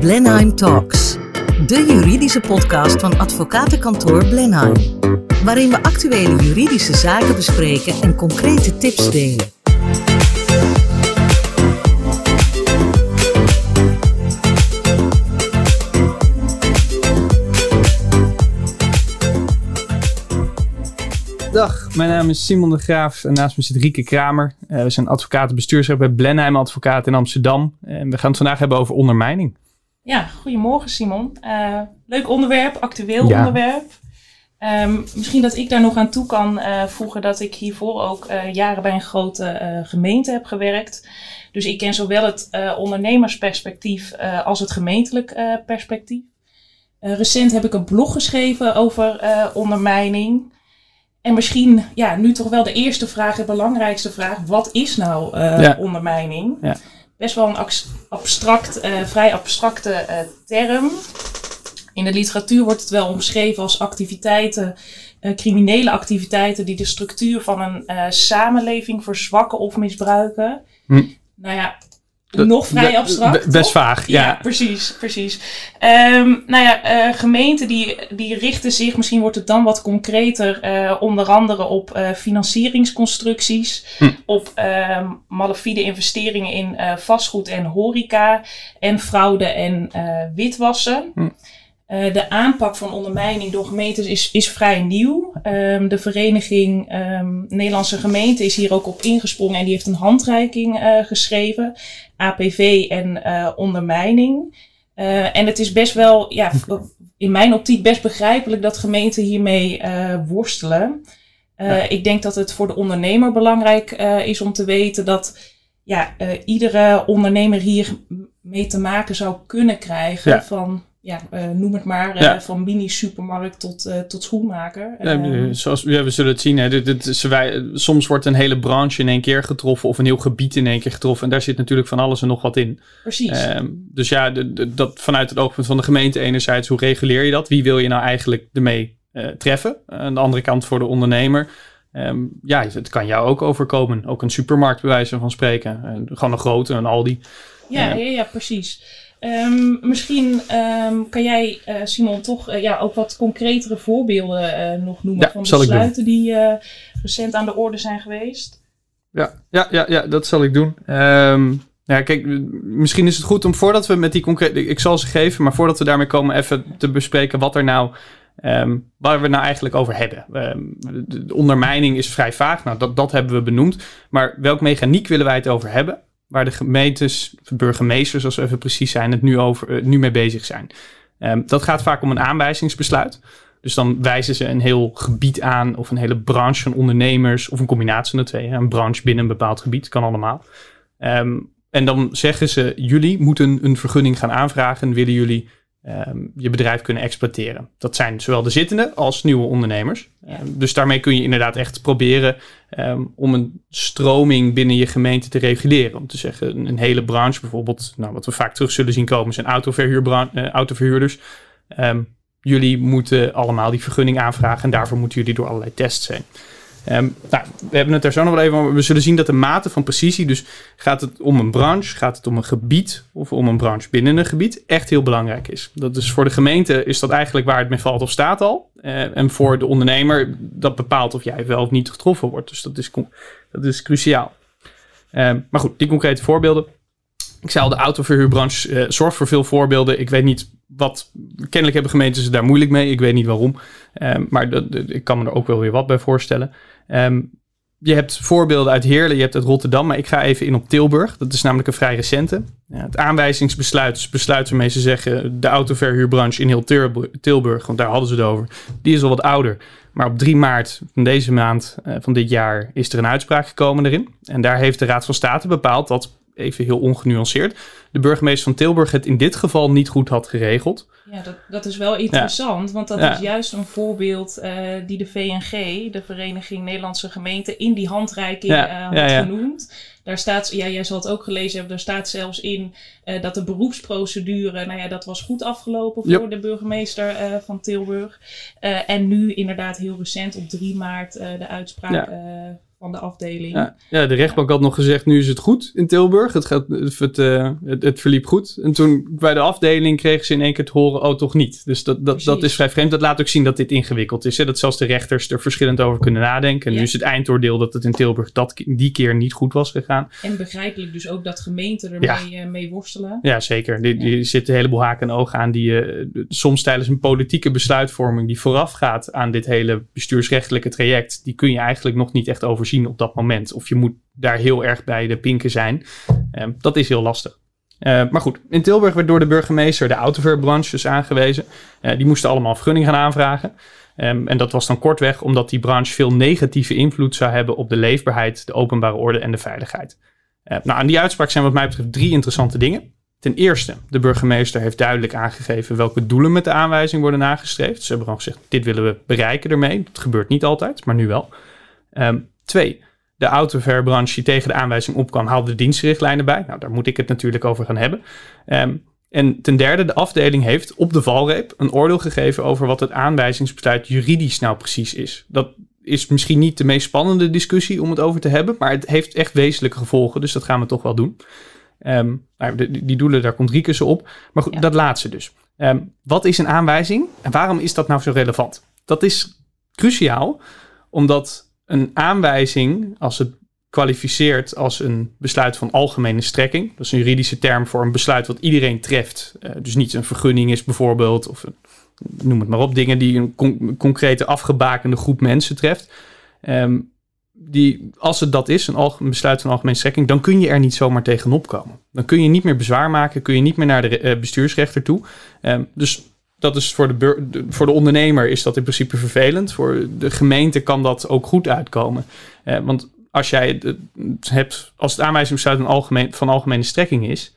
Blenheim Talks, de juridische podcast van advocatenkantoor Blenheim, waarin we actuele juridische zaken bespreken en concrete tips delen. Dag, mijn naam is Simon de Graaf en naast me zit Rieke Kramer. Uh, we zijn advocaten bestuursrecht bij Blenheim Advocaat in Amsterdam. En we gaan het vandaag hebben over ondermijning. Ja, goedemorgen Simon. Uh, leuk onderwerp, actueel ja. onderwerp. Um, misschien dat ik daar nog aan toe kan uh, voegen dat ik hiervoor ook jaren bij een grote gemeente heb gewerkt. Dus ik ken zowel het ondernemersperspectief als het gemeentelijk perspectief. recent heb ik een blog geschreven over ondermijning. En misschien ja, nu toch wel de eerste vraag, de belangrijkste vraag. Wat is nou ondermijning? Ja. Best wel een abstract, uh, vrij abstracte uh, term. In de literatuur wordt het wel omschreven als activiteiten, criminele activiteiten die de structuur van een samenleving verzwakken of misbruiken. Hm. Nou ja, nog vrij abstract. Best vaag, ja. ja. precies, precies. Um, nou ja, uh, gemeenten die, die richten zich, misschien wordt het dan wat concreter, uh, onder andere op uh, financieringsconstructies, hm. op um, malafide investeringen in vastgoed en horeca en fraude en witwassen. Hm. Uh, de aanpak van ondermijning door gemeentes is, is vrij nieuw. Um, de vereniging um, Nederlandse Gemeenten is hier ook op ingesprongen en die heeft een handreiking uh, geschreven. APV en uh, ondermijning. en het is best wel, ja, in mijn optiek best begrijpelijk dat gemeenten hiermee worstelen. Ja. Ik denk dat het voor de ondernemer belangrijk is om te weten dat ja, iedere ondernemer hier mee te maken zou kunnen krijgen ja. van ja, uh, noem het maar, uh, van mini-supermarkt tot, uh, tot schoenmaker. Ja, zoals ja, we zullen het zien, hè, dit, dit, wij, soms wordt een hele branche in één keer getroffen of een heel gebied in één keer getroffen. En daar zit natuurlijk van alles en nog wat in. Precies. Ehm, dus ja, de, de, dat vanuit het oogpunt van de gemeente enerzijds, hoe reguleer je dat? Wie wil je nou eigenlijk ermee treffen? aan de andere kant voor de ondernemer. Um, ja, het kan jou ook overkomen. Ook een supermarkt bij wijze van spreken. gewoon een grote, een Aldi. Ja, ja, ja, precies. Um, misschien um, kan jij, uh, Simon, toch uh, ja, ook wat concretere voorbeelden uh, nog noemen ja, van besluiten die recent aan de orde zijn geweest? Ja, ja, ja, ja dat zal ik doen. Um, ja, kijk, misschien is het goed om voordat we met die concrete. Ik zal ze geven, maar voordat we daarmee komen, even te bespreken wat er nou. Waar we nou eigenlijk over hebben. De ondermijning is vrij vaag. Nou, dat, dat hebben we benoemd. Maar welk mechaniek willen wij het over hebben? Waar de gemeentes, burgemeesters als we even precies zijn, het nu, over, eh, nu mee bezig zijn. Um, dat gaat vaak om een aanwijzingsbesluit. Dus dan wijzen ze een heel gebied aan of een hele branche van ondernemers of een combinatie van de twee. Een branche binnen een bepaald gebied, kan allemaal. Um, en dan zeggen ze, jullie moeten een vergunning gaan aanvragen. Willen jullie um, je bedrijf kunnen exploiteren. Dat zijn zowel de zittende als nieuwe ondernemers. Um, dus daarmee kun je inderdaad echt proberen um, om een stroming binnen je gemeente te reguleren. Om te zeggen, een, hele branche bijvoorbeeld, nou, wat we vaak terug zullen zien komen, zijn uh, autoverhuurders. jullie moeten allemaal die vergunning aanvragen en daarvoor moeten jullie door allerlei tests heen. Um, nou, we hebben het er zo nog wel even. We zullen zien dat de mate van precisie, dus gaat het om een branche, gaat het om een gebied of om een branche binnen een gebied, echt heel belangrijk is. Dat is voor de gemeente is dat eigenlijk waar het mee valt of staat al. Uh, en voor de ondernemer, dat bepaalt of jij wel of niet getroffen wordt. Dus dat is, dat is cruciaal. Um, maar goed, die concrete voorbeelden. Ik zei al, de autoverhuurbranche uh, zorgt voor veel voorbeelden. Ik weet niet wat. Kennelijk hebben gemeentes het daar moeilijk mee. Ik weet niet waarom. Um, maar ik kan me er ook wel weer wat bij voorstellen. Um, je hebt voorbeelden uit Heerlen, je hebt uit Rotterdam, maar ik ga even in op Tilburg. Dat is namelijk een vrij recente. Ja, het aanwijzingsbesluit, dus besluit waarmee ze zeggen de autoverhuurbranche in heel Tilburg, want daar hadden ze het over, die is al wat ouder. Maar op 3 maart van deze maand, uh, van dit jaar, is er een uitspraak gekomen erin. En daar heeft de Raad van State bepaald dat even heel ongenuanceerd, de burgemeester van Tilburg het in dit geval niet goed had geregeld. Ja, dat, dat is wel interessant, want dat is juist een voorbeeld uh, die de VNG, de Vereniging Nederlandse Gemeenten, in die handreiking uh, had genoemd. Daar staat, ja, jij zal het ook gelezen hebben, daar staat zelfs in uh, dat de beroepsprocedure, nou ja, dat was goed afgelopen voor yep. de burgemeester van Tilburg. en nu inderdaad heel recent op 3 maart de uitspraak van de afdeling. Ja, ja, de rechtbank had nog gezegd, nu is het goed in Tilburg. Het, gaat, het, uh, het, het, verliep goed. En toen bij de afdeling kregen ze in één keer te horen, oh toch niet. Dus dat, dat, dat is vrij vreemd. Dat laat ook zien dat dit ingewikkeld is. Hè? Dat zelfs de rechters er verschillend over kunnen nadenken. En ja. nu is het eindoordeel dat het in Tilburg dat, die keer niet goed was gegaan. En begrijpelijk dus ook dat gemeenten ermee ja. mee worstelen. Ja, zeker. Die, die zitten een heleboel haken en ogen aan die uh, soms tijdens een politieke besluitvorming die voorafgaat aan dit hele bestuursrechtelijke traject, die kun je eigenlijk nog niet echt op dat moment. Of je moet daar heel erg bij de pinken zijn. Uh, dat is heel lastig. Uh, maar goed, in Tilburg werd door de burgemeester de autoverhuurbranche dus aangewezen. Uh, die moesten allemaal vergunning gaan aanvragen. Um, en dat was dan kortweg omdat die branche veel negatieve invloed zou hebben op de leefbaarheid, de openbare orde en de veiligheid. Uh, nou, aan die uitspraak zijn wat mij betreft drie interessante dingen. Ten eerste, de burgemeester heeft duidelijk aangegeven welke doelen met de aanwijzing worden nagestreefd. Ze hebben gewoon gezegd, dit willen we bereiken ermee. Dat gebeurt niet altijd, maar nu wel. Twee, de autoverhuurbranche die tegen de aanwijzing opkwam, haalde de dienstrichtlijnen bij. Nou, daar moet ik het natuurlijk over gaan hebben. Um, en ten derde, de afdeling heeft op de valreep een oordeel gegeven over wat het aanwijzingsbesluit juridisch nou precies is. Dat is misschien niet de meest spannende discussie om het over te hebben, maar het heeft echt wezenlijke gevolgen, dus dat gaan we toch wel doen. Um, die, die doelen, daar komt Riekes op. Maar goed, ja. dat laatste dus. Um, wat is een aanwijzing en waarom is dat nou zo relevant? Dat is cruciaal, omdat een aanwijzing, als het kwalificeert als een besluit van algemene strekking, dat is een juridische term voor een besluit wat iedereen treft, uh, dus niet een vergunning is bijvoorbeeld, of noem het maar op, dingen die een con concrete afgebakende groep mensen treft. Um, die, als het dat is, een, besluit van algemene strekking, dan kun je er niet zomaar tegenop komen. Dan kun je niet meer bezwaar maken, kun je niet meer naar de uh, bestuursrechter toe. Um, dus dat is voor de, voor de ondernemer is dat in principe vervelend. Voor de gemeente kan dat ook goed uitkomen. Uh, want als jij het hebt, als het aanwijzingsbesluit een algemeen, van algemene strekking is,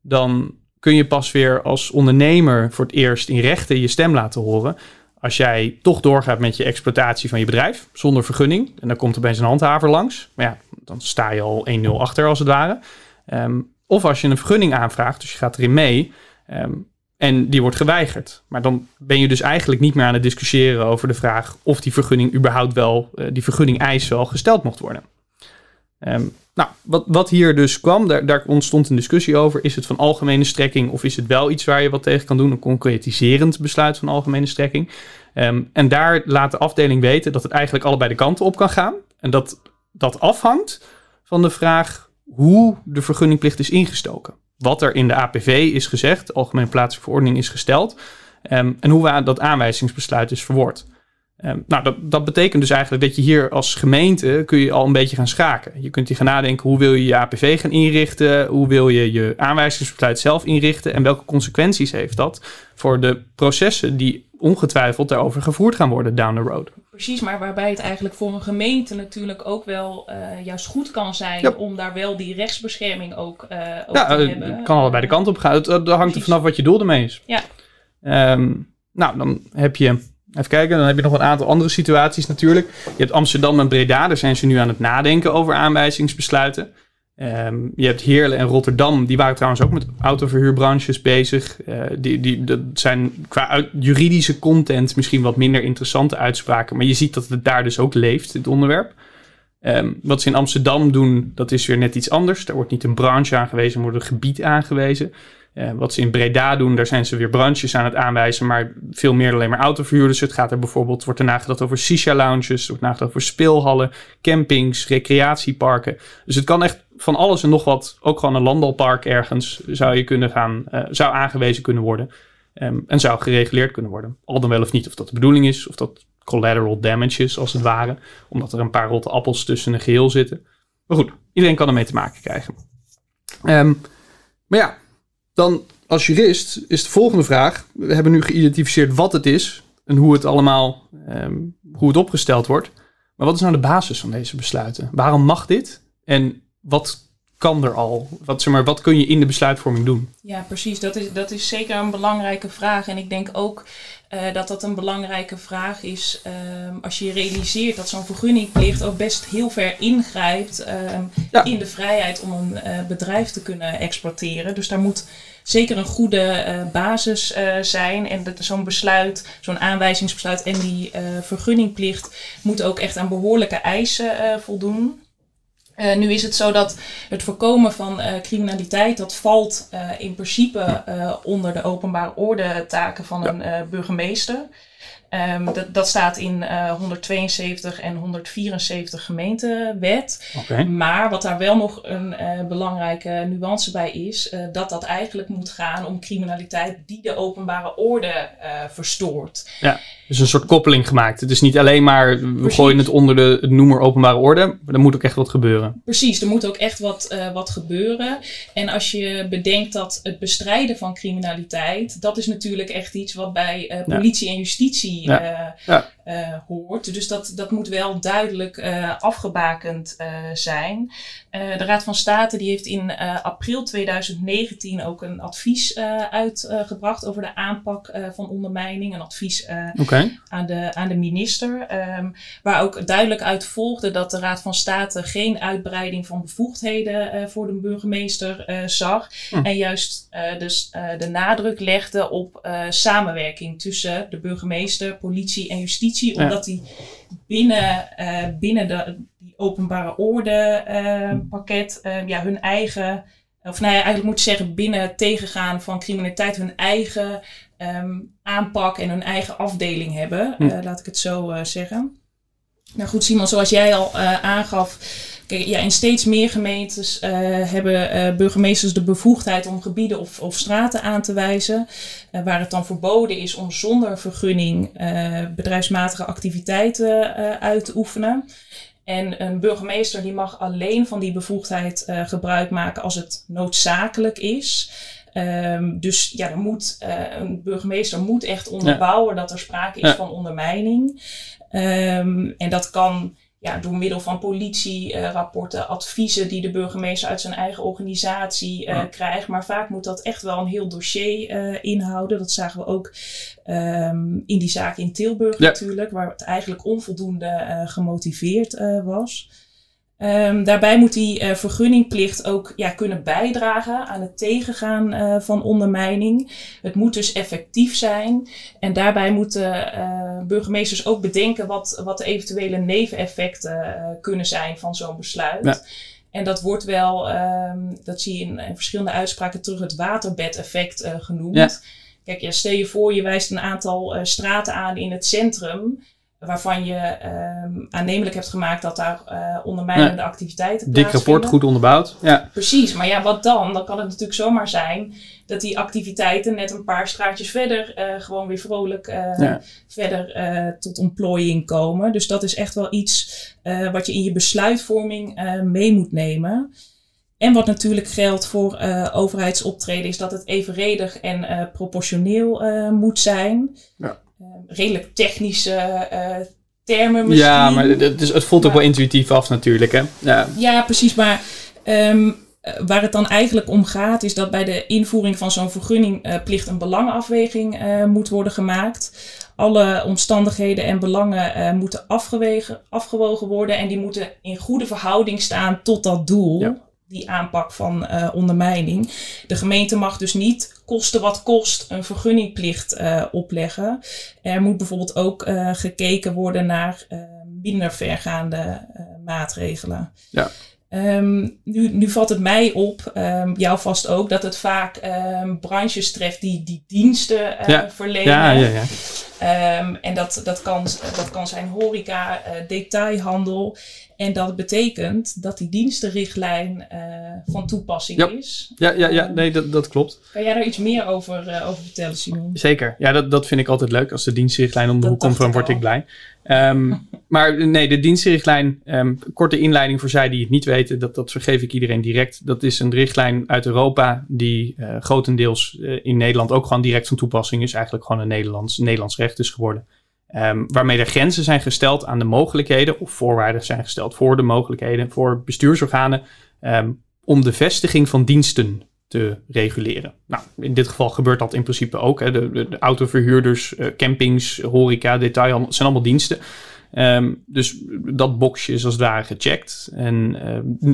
dan kun je pas weer als ondernemer voor het eerst in rechten je stem laten horen als jij toch doorgaat met je exploitatie van je bedrijf zonder vergunning, en dan komt er opeens een handhaver langs, maar ja, dan sta je al 1-0 achter als het ware. Um, of als je een vergunning aanvraagt, dus je gaat erin mee, um, en die wordt geweigerd. Maar dan ben je dus eigenlijk niet meer aan het discussiëren over de vraag of die vergunning überhaupt wel, uh, die vergunning eis wel gesteld mocht worden. Um, nou, wat, wat hier dus kwam, daar, daar, ontstond een discussie over. Is het van algemene strekking of is het wel iets waar je wat tegen kan doen? Een concretiserend besluit van algemene strekking. Um, en daar laat de afdeling weten dat het eigenlijk allebei de kanten op kan gaan. En dat dat afhangt van de vraag hoe de vergunningplicht is ingestoken. Wat er in de APV is gezegd, de Algemene Plaatselijke Verordening is gesteld. Um, en hoe dat aanwijzingsbesluit is verwoord. Um, nou, dat, dat betekent dus eigenlijk dat je hier als gemeente kun je al een beetje gaan schaken. Je kunt hier gaan nadenken hoe wil je je APV gaan inrichten, hoe wil je je aanwijzingsbesluit zelf inrichten en welke consequenties heeft dat voor de processen die ongetwijfeld daarover gevoerd gaan worden down the road. Precies, maar waarbij het eigenlijk voor een gemeente natuurlijk ook wel uh, juist goed kan zijn ja. om daar wel die rechtsbescherming ook, uh, ook ja, te uh, hebben. Het kan allebei de kant op gaan. Het, het hangt Precies. er vanaf wat je doel ermee is. Ja. Um, nou, dan heb je Even kijken, dan heb je nog een aantal andere situaties natuurlijk. Je hebt Amsterdam en Breda, daar zijn ze nu aan het nadenken over aanwijzingsbesluiten. Um, je hebt Heerlen en Rotterdam, die waren trouwens ook met autoverhuurbranches bezig. Uh, die, die, dat zijn qua juridische content misschien wat minder interessante uitspraken. Maar je ziet dat het daar dus ook leeft, dit onderwerp. Um, wat ze in Amsterdam doen, dat is weer net iets anders. Daar wordt niet een branche aangewezen, maar wordt een gebied aangewezen. Uh, wat ze in Breda doen, daar zijn ze weer branches aan het aanwijzen, maar veel meer alleen maar autoverhuurders. Het gaat er bijvoorbeeld, wordt er nagedacht over shisha-lounges, wordt nagedacht over speelhallen, campings, recreatieparken. Dus het kan echt van alles en nog wat, ook gewoon een landalpark ergens, zou je kunnen gaan, uh, zou aangewezen kunnen worden. Um, en zou gereguleerd kunnen worden. Al dan wel of niet of dat de bedoeling is, of dat collateral damage is, als het ware. Omdat er een paar rotte appels tussen een geheel zitten. Maar goed, iedereen kan ermee te maken krijgen. Um, maar ja, dan als jurist is de volgende vraag. We hebben nu geïdentificeerd wat het is en hoe het allemaal, um, hoe het opgesteld wordt. Maar wat is nou de basis van deze besluiten? Waarom mag dit? En wat kan er al? Wat, zeg maar, wat kun je in de besluitvorming doen? Ja, precies. Dat is, dat is zeker een belangrijke vraag. En ik denk ook uh, dat dat een belangrijke vraag is um, als je realiseert dat zo'n vergunningplicht ook best heel ver ingrijpt um, ja. in de vrijheid om een uh, bedrijf te kunnen exporteren. Dus daar moet zeker een goede basis zijn. En dat zo'n besluit, zo'n aanwijzingsbesluit en die vergunningplicht moeten ook echt aan behoorlijke eisen voldoen. Uh, nu is het zo dat het voorkomen van uh, criminaliteit, dat valt uh, in principe onder de openbare orde taken van een burgemeester. Um, dat, dat, staat in uh, 172 en 174 gemeentewet. Okay. Maar wat daar wel nog een uh, belangrijke nuance bij is, uh, dat dat eigenlijk moet gaan om criminaliteit die de openbare orde verstoort. Ja, dus een soort koppeling gemaakt. Het is niet alleen maar, we Precies. gooien het onder de het noemer openbare orde, maar er moet ook echt wat gebeuren. Precies, er moet ook echt wat, wat gebeuren. En als je bedenkt dat het bestrijden van criminaliteit, dat is natuurlijk echt iets wat bij politie ja. en justitie ja. ja. Uh, hoort. Dus dat, dat moet wel duidelijk uh, afgebakend uh, zijn. de Raad van State die heeft in april 2019 ook een advies uitgebracht over de aanpak van ondermijning. Een advies okay. aan, de, aan de minister. Um, waar ook duidelijk uit volgde dat de Raad van State geen uitbreiding van bevoegdheden voor de burgemeester zag. Hm. En juist dus de nadruk legde op samenwerking tussen de burgemeester, politie en justitie omdat die binnen, uh, binnen de, die openbare orde uh, pakket uh, ja, hun eigen, of nou ja, eigenlijk moet zeggen binnen het tegengaan van criminaliteit hun eigen um, aanpak en hun eigen afdeling hebben. Hm. laat ik het zo zeggen. Nou goed, Simon, zoals jij al aangaf, Kijk, ja, in steeds meer gemeentes uh, hebben uh, burgemeesters de bevoegdheid om gebieden of, of straten aan te wijzen. Uh, waar het dan verboden is om zonder vergunning bedrijfsmatige activiteiten uit te oefenen. En een burgemeester die mag alleen van die bevoegdheid gebruik maken als het noodzakelijk is. Um, dus ja, er moet, een burgemeester moet echt onderbouwen dat er sprake is ja. van ondermijning. Um, en dat kan ja, door middel van politierapporten, adviezen die de burgemeester uit zijn eigen organisatie uh, krijgt. Maar vaak moet dat echt wel een heel dossier uh, inhouden. Dat zagen we ook um, in die zaak in Tilburg ja. natuurlijk, waar het eigenlijk onvoldoende uh, gemotiveerd was. Um, daarbij moet die uh, vergunningplicht ook ja, kunnen bijdragen aan het tegengaan uh, van ondermijning. Het moet dus effectief zijn. En daarbij moeten uh, burgemeesters ook bedenken wat, wat de eventuele neveneffecten kunnen zijn van zo'n besluit. Ja. En dat wordt wel, um, dat zie je in, in, verschillende uitspraken terug, het waterbedeffect genoemd. Ja. Kijk, ja, stel je voor, je wijst een aantal straten aan in het centrum waarvan je um, aannemelijk hebt gemaakt dat daar uh, ondermijnende ja. activiteiten Dik rapport, goed onderbouwd. Ja. Precies, maar ja, wat dan? Dan kan het natuurlijk zomaar zijn dat die activiteiten net een paar straatjes verder uh, gewoon weer vrolijk uh, ja. verder tot ontplooiing komen. Dus dat is echt wel iets wat je in je besluitvorming mee moet nemen. En wat natuurlijk geldt voor overheidsoptreden is dat het evenredig en proportioneel moet zijn. Ja. Ehm, redelijk technische uh, termen misschien. Ja, maar het, is, het voelt ook wel intuïtief af natuurlijk, hè? Ja, ja precies. Maar um, waar het dan eigenlijk om gaat, is dat bij de invoering van zo'n vergunningplicht uh, een belangenafweging uh, moet worden gemaakt. Alle omstandigheden en belangen uh, moeten afgewegen, afgewogen worden en die moeten in goede verhouding staan tot dat doel. Ja die aanpak van uh, ondermijning. De gemeente mag dus niet kosten wat kost een vergunningplicht uh, opleggen. Er moet bijvoorbeeld ook uh, gekeken worden naar minder vergaande maatregelen. Ja. Um, nu, nu valt het mij op, um, jou vast ook, dat het vaak um, branches treft die die diensten ja. verlenen. Ja, ja, ja. En dat, dat, kan, dat kan zijn horeca, detailhandel. En dat betekent dat die dienstenrichtlijn uh, van toepassing ja. is. Ja, ja, ja nee, dat, dat klopt. Kan jij daar iets meer over, uh, over vertellen, Simon? Zeker. Ja, dat, dat vind ik altijd leuk. Als de dienstenrichtlijn om de hoek komt, dan word ik blij. Um, maar nee, de dienstenrichtlijn, um, korte inleiding voor zij die het niet weten, dat, dat vergeef ik iedereen direct. Dat is een richtlijn uit Europa die grotendeels in Nederland ook gewoon direct van toepassing is. Eigenlijk gewoon een Nederlands, Nederlands is geworden. Um, waarmee er grenzen zijn gesteld aan de mogelijkheden, of voorwaarden zijn gesteld voor de mogelijkheden voor bestuursorganen um, om de vestiging van diensten te reguleren. Nou, in dit geval gebeurt dat in principe ook. Hè. De, de, de, autoverhuurders, uh, campings, horeca, detailhandel, zijn allemaal diensten. Um, dus dat boxje is als het ware gecheckt. En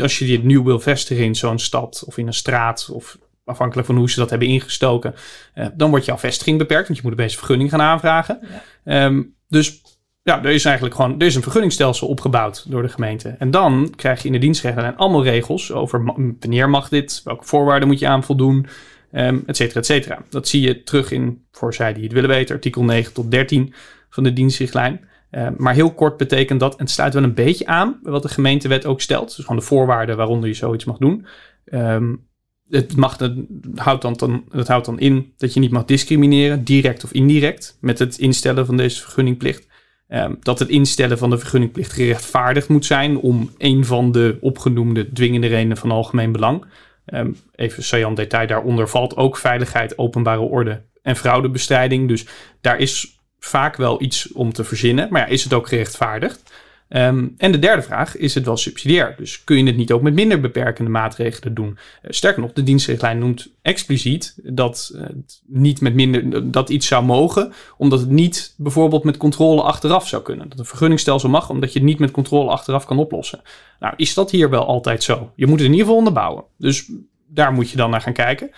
als je dit nieuw wil vestigen in zo'n stad of in een straat of afhankelijk van hoe ze dat hebben ingestoken, uh, dan wordt jouw vestiging beperkt, want je moet opeens een vergunning gaan aanvragen. Ja. Um, dus ja, er is eigenlijk gewoon er is een vergunningstelsel opgebouwd door de gemeente. En dan krijg je in de dienstregeling allemaal regels over wanneer mag dit, welke voorwaarden moet je aan voldoen, um, et cetera, et cetera. Dat zie je terug in, voor zij die het willen weten, artikel 9 tot 13 van de dienstrichtlijn. Uh, maar heel kort betekent dat, en het sluit wel een beetje aan wat de gemeentewet ook stelt. Dus gewoon de voorwaarden waaronder je zoiets mag doen. Um, het, mag, het, houdt dan, dan, houdt dan in dat je niet mag discrimineren, direct of indirect, met het instellen van deze vergunningplicht. Um, dat het instellen van de vergunningplicht gerechtvaardigd moet zijn om een van de opgenoemde dwingende redenen van algemeen belang. Um, even saillant detail, daaronder valt ook veiligheid, openbare orde en fraudebestrijding. Dus daar is vaak wel iets om te verzinnen. Maar is het ook gerechtvaardigd? Um, en de derde vraag, is het wel subsidiair? Dus kun je het niet ook met minder beperkende maatregelen doen? Uh, sterker nog, de dienstrichtlijn noemt expliciet dat niet met minder, dat iets zou mogen, omdat het niet bijvoorbeeld met controle achteraf zou kunnen. Dat een vergunningstelsel mag, omdat je het niet met controle achteraf kan oplossen. Nou, is dat hier wel altijd zo? Je moet het in ieder geval onderbouwen. Dus daar moet je dan naar gaan kijken.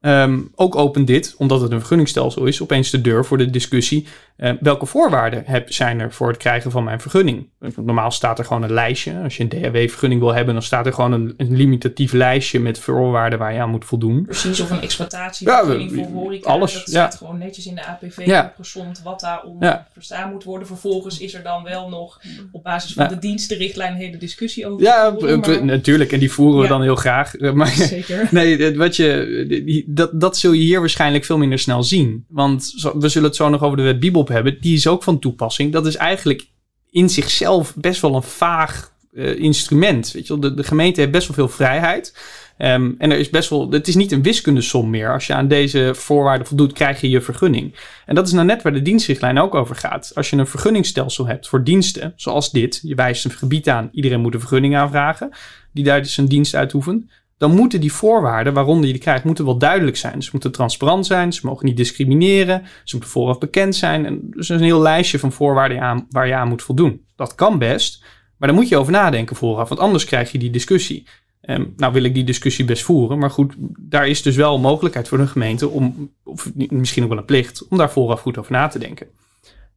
Um, ook opent dit, omdat het een vergunningstelsel is, opeens de deur voor de discussie. Uh, welke voorwaarden heb, zijn er voor het krijgen van mijn vergunning? Normaal staat er gewoon een lijstje. Als je een DHW-vergunning wil hebben, dan staat er gewoon een, een, limitatief lijstje met voorwaarden waar je aan moet voldoen. Precies, of een exploitatievergunning ja, voor horeca. Alles, dat staat ja. gewoon netjes in de APV ja. gezond wat daarom ja. verstaan moet worden. Vervolgens is er dan wel nog op basis van de dienstenrichtlijn een hele discussie over. Ja, maar... natuurlijk. En die voeren we dan heel graag. Maar, Zeker. Nee, wat je dat, dat zul je hier waarschijnlijk veel minder snel zien. Want we zullen het zo nog over de wet Bibop hebben. Die is ook van toepassing. Dat is eigenlijk in zichzelf best wel een vaag uh, instrument. Weet je wel? De, de gemeente heeft best wel veel vrijheid. Um, en er is best wel, het is niet een wiskundesom meer. Als je aan deze voorwaarden voldoet, krijg je je vergunning. En dat is nou net waar de dienstrichtlijn ook over gaat. Als je een vergunningstelsel hebt voor diensten, zoals dit, je wijst een gebied aan, iedereen moet een vergunning aanvragen, die daar dus een dienst uitoefent dan moeten die voorwaarden waaronder je die krijgt, moeten wel duidelijk zijn. Ze moeten transparant zijn, ze mogen niet discrimineren, ze moeten vooraf bekend zijn. En dus er is een heel lijstje van voorwaarden aan, waar je aan moet voldoen. Dat kan best, maar daar moet je over nadenken vooraf, want anders krijg je die discussie. Um, nou wil ik die discussie best voeren, maar goed, daar is dus wel een mogelijkheid voor de gemeente om, of misschien ook wel een plicht, om daar vooraf goed over na te denken.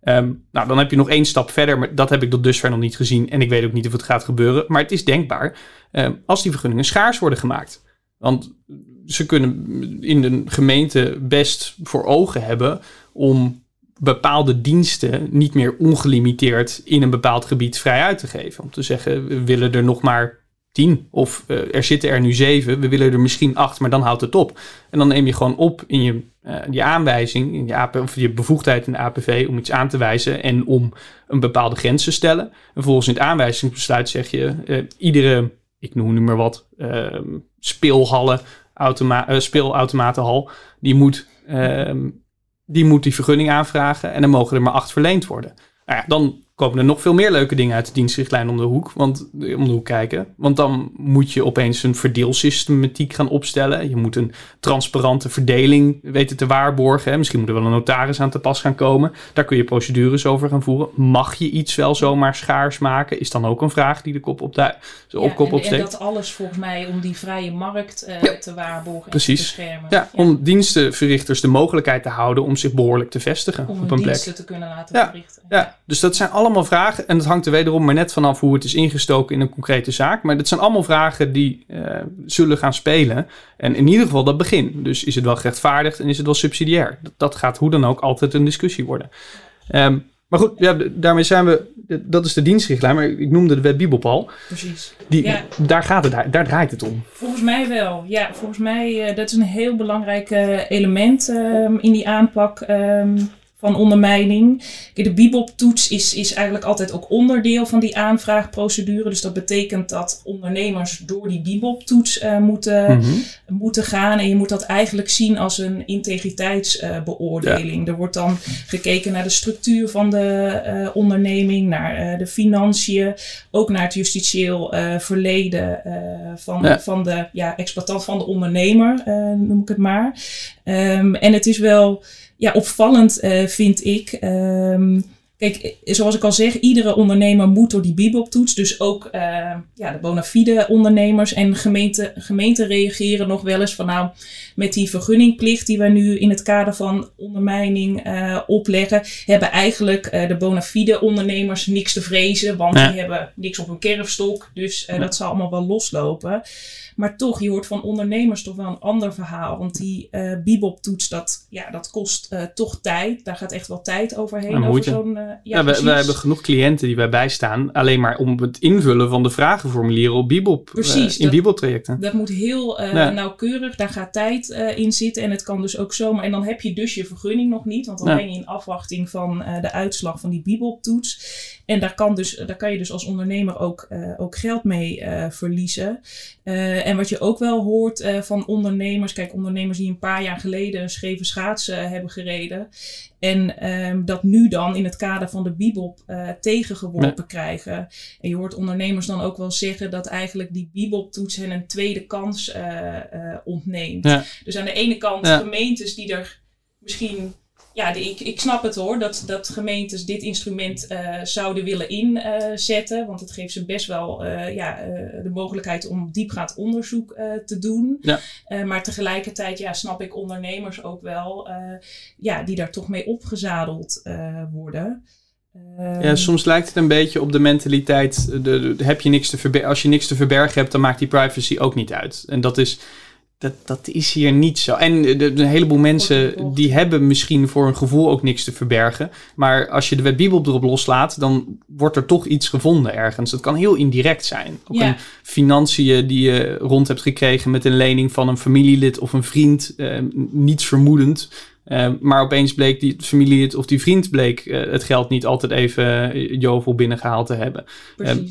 Um, nou, dan heb je nog één stap verder, maar dat heb ik tot dusver nog niet gezien. En ik weet ook niet of het gaat gebeuren. Maar het is denkbaar um, als die vergunningen schaars worden gemaakt. Want ze kunnen in de gemeente best voor ogen hebben om bepaalde diensten niet meer ongelimiteerd in een bepaald gebied vrij uit te geven. Om te zeggen, we willen er nog maar tien of uh, er zitten er nu zeven, we willen er misschien acht, maar dan houdt het op. En dan neem je gewoon op in je, uh, je aanwijzing, in je, of je bevoegdheid in de APV om iets aan te wijzen en om een bepaalde grens te stellen. En vervolgens in het aanwijzingsbesluit zeg je, uh, iedere, ik noem nu maar wat, ehm, speelhallen, automa speelautomatenhal, die moet, ehm, die moet die vergunning aanvragen en dan mogen er maar acht verleend worden. Nou ja, dan komen er nog veel meer leuke dingen uit de dienstrichtlijn om de hoek, want, om de hoek kijken. Want dan moet je opeens een verdeelsystematiek gaan opstellen. Je moet een transparante verdeling weten te waarborgen. Hè. Misschien moet er wel een notaris aan te pas gaan komen. Daar kun je procedures over gaan voeren. Mag je iets wel zomaar schaars maken? Is dan ook een vraag die de kop op de ja, opkop en, opsteekt. En dat alles volgens mij om die vrije markt uh, ja, te waarborgen precies. en te beschermen. Ja, om dienstenverrichters de mogelijkheid te houden om zich behoorlijk te vestigen om op een plek. diensten te kunnen laten verrichten. Ja, dus dat zijn allemaal vragen. En dat hangt er wederom maar net vanaf hoe het is ingestoken in een concrete zaak. Maar dat zijn allemaal vragen die uh, zullen gaan spelen. En in ieder geval dat begin. Dus is het wel gerechtvaardigd en is het wel subsidiair? Dat, dat gaat hoe dan ook altijd een discussie worden. Um, maar goed, ja, daarmee zijn we. Dat is de dienstrichtlijn, maar ik noemde de wet Bibop al. Precies. Die, ja. Daar gaat het, daar, daar draait het om. Volgens mij wel. Ja, volgens mij uh, dat is een heel belangrijk uh, element um, in die aanpak. Um, van ondermijning. De Bibop-toets is, is eigenlijk altijd ook onderdeel van die aanvraagprocedure. Dus dat betekent dat ondernemers door die Bibop-toets uh, moeten, mm -hmm. moeten gaan. En je moet dat eigenlijk zien als een integriteitsbeoordeling. Ja. Er wordt dan gekeken naar de structuur van de uh, onderneming, naar de financiën, ook naar het justitieel verleden van, ja. van de ja, exploitant van de ondernemer, noem ik het maar. Um, en het is wel ja, opvallend uh, vind ik. Um, Kijk, zoals ik al zeg, iedere ondernemer moet door die Bibop-toets. Dus ook uh, ja, de bona fide ondernemers en gemeenten gemeente reageren nog wel eens van nou, met die vergunningplicht die wij nu in het kader van ondermijning uh, opleggen, hebben eigenlijk uh, de bona fide ondernemers niks te vrezen, want die hebben niks op hun kerfstok. Dus ja. dat zal allemaal wel loslopen. Maar toch, je hoort van ondernemers toch wel een ander verhaal. Want die Bibop-toets, dat, ja, dat kost toch tijd. Daar gaat echt wel tijd overheen. Over zo'n, ja, ja we, we, hebben genoeg cliënten die wij bijstaan. Alleen maar om het invullen van de vragenformulieren op Bibop. Precies. in Bibop-trajecten. Dat moet heel ja. nauwkeurig. Daar gaat tijd in zitten. En het kan dus ook zomaar. En dan heb je dus je vergunning nog niet. Want dan ja. ben je in afwachting van de uitslag van die Bibop-toets. En daar kan, dus, daar kan je dus als ondernemer ook, ook geld mee verliezen. En wat je ook wel hoort van ondernemers, kijk, ondernemers die een paar jaar geleden een scheve schaatsen hebben gereden. En um, dat nu dan in het kader van de Bibop uh, tegengeworpen nee. krijgen. En je hoort ondernemers dan ook wel zeggen dat eigenlijk die Bibop-toets hen een tweede kans ontneemt. Ja. Dus aan de ene kant ja. gemeentes die er misschien ja, ik, ik snap het hoor, dat, dat gemeentes dit instrument uh, zouden willen inzetten. Uh, want het geeft ze best wel uh, ja, de mogelijkheid om diepgaand onderzoek te doen. Ja. maar tegelijkertijd ja, snap ik ondernemers ook wel ja, die daar toch mee opgezadeld worden. Ja, soms lijkt het een beetje op de mentaliteit: de, de, de, heb je niks te verbergen, als je niks te verbergen hebt, dan maakt die privacy ook niet uit. En dat is dat, dat is hier niet zo. En de, de, een heleboel mensen die hebben misschien voor een gevoel ook niks te verbergen. Maar als je de wet Bibel erop loslaat, dan wordt er toch iets gevonden ergens. Dat kan heel indirect zijn. Ook ja. een financiën die je rond hebt gekregen met een lening van een familielid of een vriend. Eh, niets vermoedend. Uh, maar opeens bleek die familielid of die vriend bleek uh, het geld niet altijd even uh, jovel binnengehaald te hebben.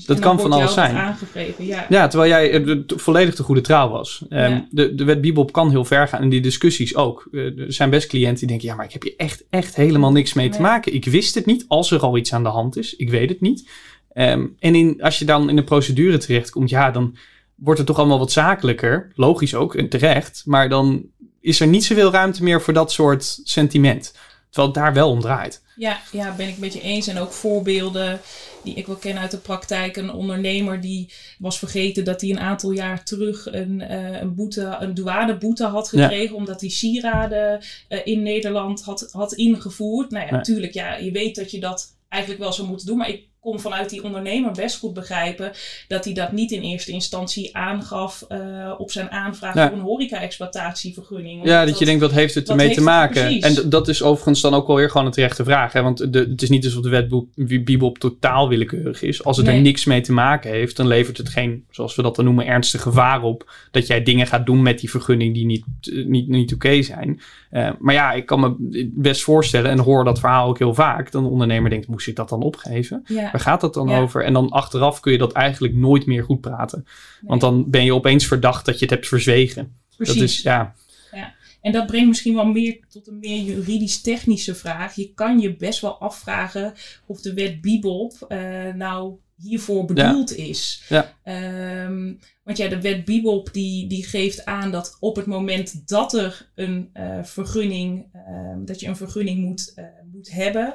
dat kan van alles zijn. Ja. ja. terwijl jij volledig de goede trouw was. Ja. de, de wet Bibop kan heel ver gaan en die discussies ook. er zijn best cliënten die denken, ja, maar ik heb hier echt, echt helemaal niks mee nee. te maken. Ik wist het niet als er al iets aan de hand is. Ik weet het niet. Um, en in, als je dan in de procedure terechtkomt, ja, dan wordt het toch allemaal wat zakelijker. Logisch ook en terecht. Maar dan is er niet zoveel ruimte meer voor dat soort sentiment. Terwijl het daar wel om draait. Ja, ja, ben ik met je eens. En ook voorbeelden die ik wel ken uit de praktijk. Een ondernemer die was vergeten dat hij een aantal jaar terug een, uh, een, boete, een douaneboete had gekregen. Ja. Omdat hij sieraden uh, in Nederland had, had ingevoerd. Nou ja, ja, natuurlijk, ja, je weet dat je dat eigenlijk wel zou moeten doen. Maar ik kon vanuit die ondernemer best goed begrijpen dat hij dat niet in eerste instantie aangaf uh, op zijn aanvraag ja. voor een horeca-exploitatievergunning. Ja, dat, dat, je denkt, wat heeft het ermee te maken? En dat is overigens dan ook wel weer gewoon een terechte vraag. Hè? Want de, het is niet alsof de wet Bibop totaal willekeurig is. Als het nee. er niks mee te maken heeft, dan levert het geen, zoals we dat dan noemen, ernstig gevaar op. Dat jij dingen gaat doen met die vergunning die niet, niet, niet oké okay zijn. Uh, maar ja, ik kan me best voorstellen en hoor dat verhaal ook heel vaak. Dan de ondernemer denkt, moest ik dat dan opgeven? Ja. Waar gaat dat dan ja. over? En dan achteraf kun je dat eigenlijk nooit meer goed praten. Nee. Want dan ben je opeens verdacht dat je het hebt verzwegen. Precies. Dat is, ja. ja. En dat brengt misschien wel meer tot een meer juridisch-technische vraag. Je kan je best wel afvragen of de wet Bibop uh, nou hiervoor bedoeld ja. is. Ja. Um, want ja, de wet Bibop die, die geeft aan dat op het moment dat er een uh, vergunning, uh, dat je een vergunning moet, uh, moet hebben,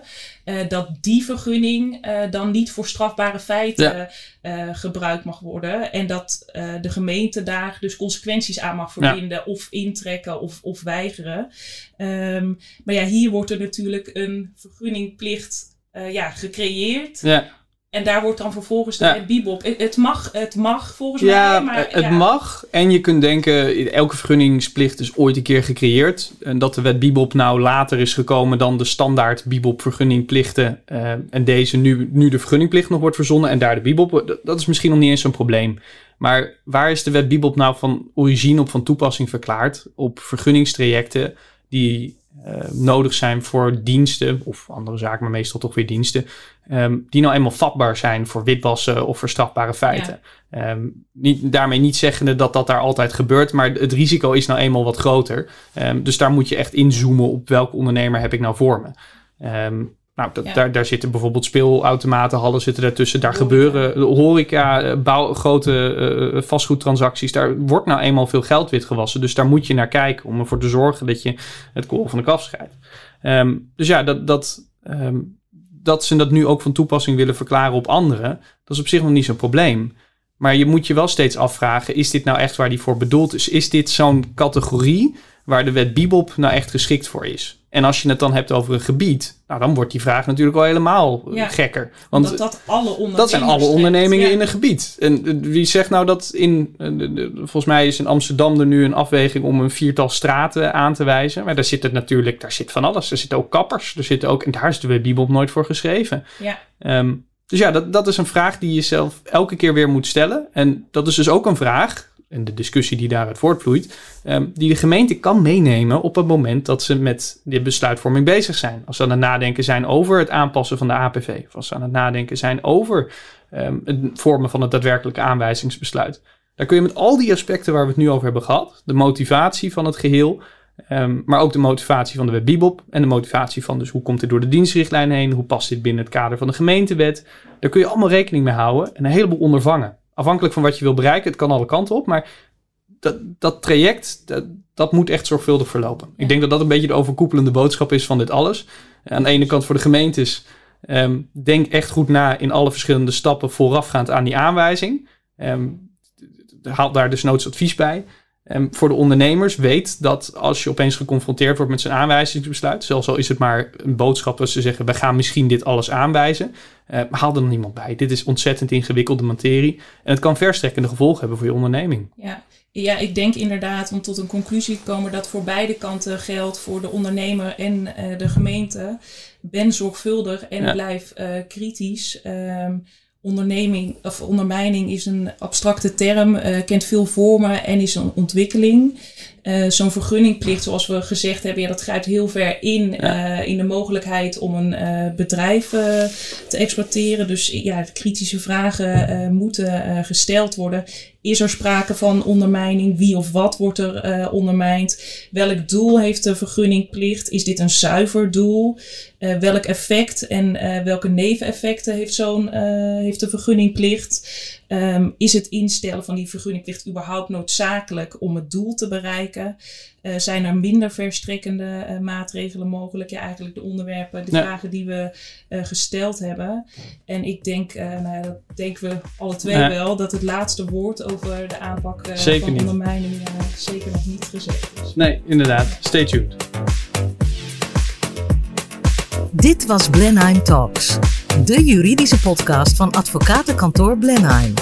dat die vergunning dan niet voor strafbare feiten ja. gebruikt mag worden. En dat de gemeente daar dus consequenties aan mag verbinden ja. of intrekken of, of weigeren. Um, maar ja, hier wordt er natuurlijk een vergunningplicht ja, gecreëerd. Ja. En daar wordt dan vervolgens de ja. bibop. Het mag, het mag volgens ja, mij. Maar, het ja. mag. En je kunt denken, elke vergunningsplicht is ooit een keer gecreëerd. En dat de wet bibop nou later is gekomen dan de standaard bibop vergunningplichten. Uh, en deze nu, nu de vergunningplicht nog wordt verzonnen en daar de bibop. Dat is misschien nog niet eens zo'n probleem. Maar waar is de wet bibop nou van origine op van toepassing verklaard? Op vergunningstrajecten die nodig zijn voor diensten, of andere zaken, maar meestal toch weer diensten, um, die nou eenmaal vatbaar zijn voor witwassen of voor strafbare feiten. Ja. Um, niet, daarmee niet zeggende dat dat daar altijd gebeurt, maar het risico is nou eenmaal wat groter. Um, dus daar moet je echt inzoomen op welke ondernemer heb ik nou voor me. Nou, dat, ja. daar, daar zitten bijvoorbeeld speelautomaten, hallen zitten daartussen. Daar horeca. gebeuren horeca, bouw, grote uh, vastgoedtransacties. Daar wordt nou eenmaal veel geld witgewassen. Dus daar moet je naar kijken om ervoor te zorgen dat je het kool van de kaf scheidt. Um, dus ja, dat, dat, um, dat ze dat nu ook van toepassing willen verklaren op anderen, dat is op zich nog niet zo'n probleem. Maar je moet je wel steeds afvragen: is dit nou echt waar die voor bedoeld is? Is dit zo'n categorie waar de wet Bibop nou echt geschikt voor is? En als je het dan hebt over een gebied, nou dan wordt die vraag natuurlijk al helemaal Ja, gekker. Want dat dat alle dat zijn alle ondernemingen Ja. in een gebied. En eh, wie zegt nou dat in. eh, volgens mij is in Amsterdam er nu een afweging om een viertal straten aan te wijzen. Maar daar zit het natuurlijk, daar zit van alles. Er zitten ook kappers. Er zitten ook. En daar is de Bibel nooit voor geschreven. Ja. Ehm, dus ja, dat, dat is een vraag die je zelf elke keer weer moet stellen. En dat is dus ook een vraag. En de discussie die daaruit voortvloeit, ehm, die de gemeente kan meenemen op het moment dat ze met de besluitvorming bezig zijn. Als ze aan het nadenken zijn over het aanpassen van de APV, of als ze aan het nadenken zijn over ehm, het vormen van het daadwerkelijke aanwijzingsbesluit. Daar kun je met al die aspecten waar we het nu over hebben gehad, de motivatie van het geheel, ehm, maar ook de motivatie van de wet Bibop en de motivatie van dus hoe komt dit door de dienstrichtlijn heen, hoe past dit binnen het kader van de gemeentewet, daar kun je allemaal rekening mee houden en een heleboel ondervangen. Afhankelijk van wat je wil bereiken, het kan alle kanten op, maar dat, dat traject, dat, dat moet echt zorgvuldig verlopen. Ik denk dat dat een beetje de overkoepelende boodschap is van dit alles. Aan de ene kant voor de gemeentes, ehm, denk echt goed na in alle verschillende stappen voorafgaand aan die aanwijzing. Ehm, haal daar dus noods advies bij. Ehm, voor de ondernemers weet dat als je opeens geconfronteerd wordt met zo'n aanwijzingsbesluit, zelfs al is het maar een boodschap dat ze zeggen, we gaan misschien dit alles aanwijzen, eh, haal er nog niemand bij. Dit is ontzettend ingewikkelde materie en het kan verstrekkende gevolgen hebben voor je onderneming. Ja. ja, ik denk inderdaad om tot een conclusie te komen dat voor beide kanten geldt, voor de ondernemer en eh, de gemeente. Ben zorgvuldig en Ja. blijf eh, kritisch. Ehm, onderneming of ondermijning is een abstracte term, eh, kent veel vormen en is een ontwikkeling. Eh, Zo'n vergunningplicht, zoals we gezegd hebben, ja, dat grijpt heel ver in, eh, in de mogelijkheid om een eh, bedrijf te exploiteren. Dus ja, kritische vragen moeten gesteld worden. Is er sprake van ondermijning? Wie of wat wordt er eh, ondermijnd? Welk doel heeft de vergunningplicht? Is dit een zuiver doel? Welk effect en welke neveneffecten heeft, zo'n, heeft de vergunningplicht? Ehm, is het instellen van die vergunningplicht überhaupt noodzakelijk om het doel te bereiken? Eh, zijn er minder verstrekkende eh, maatregelen mogelijk? Ja, eigenlijk de onderwerpen, de Ja. vragen die we eh, gesteld hebben. En ik denk, eh, nou ja, dat denken we alle twee Ja. wel, dat het laatste woord over de aanpak van niet. ondermijning zeker nog niet gezegd is. Nee, inderdaad. Stay tuned. Dit was Blenheim Talks, de juridische podcast van advocatenkantoor Blenheim.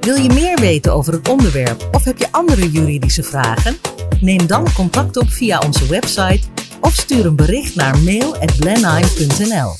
Wil je meer weten over het onderwerp of heb je andere juridische vragen? Neem dan contact op via onze website of stuur een bericht naar mail@blenheim.nl.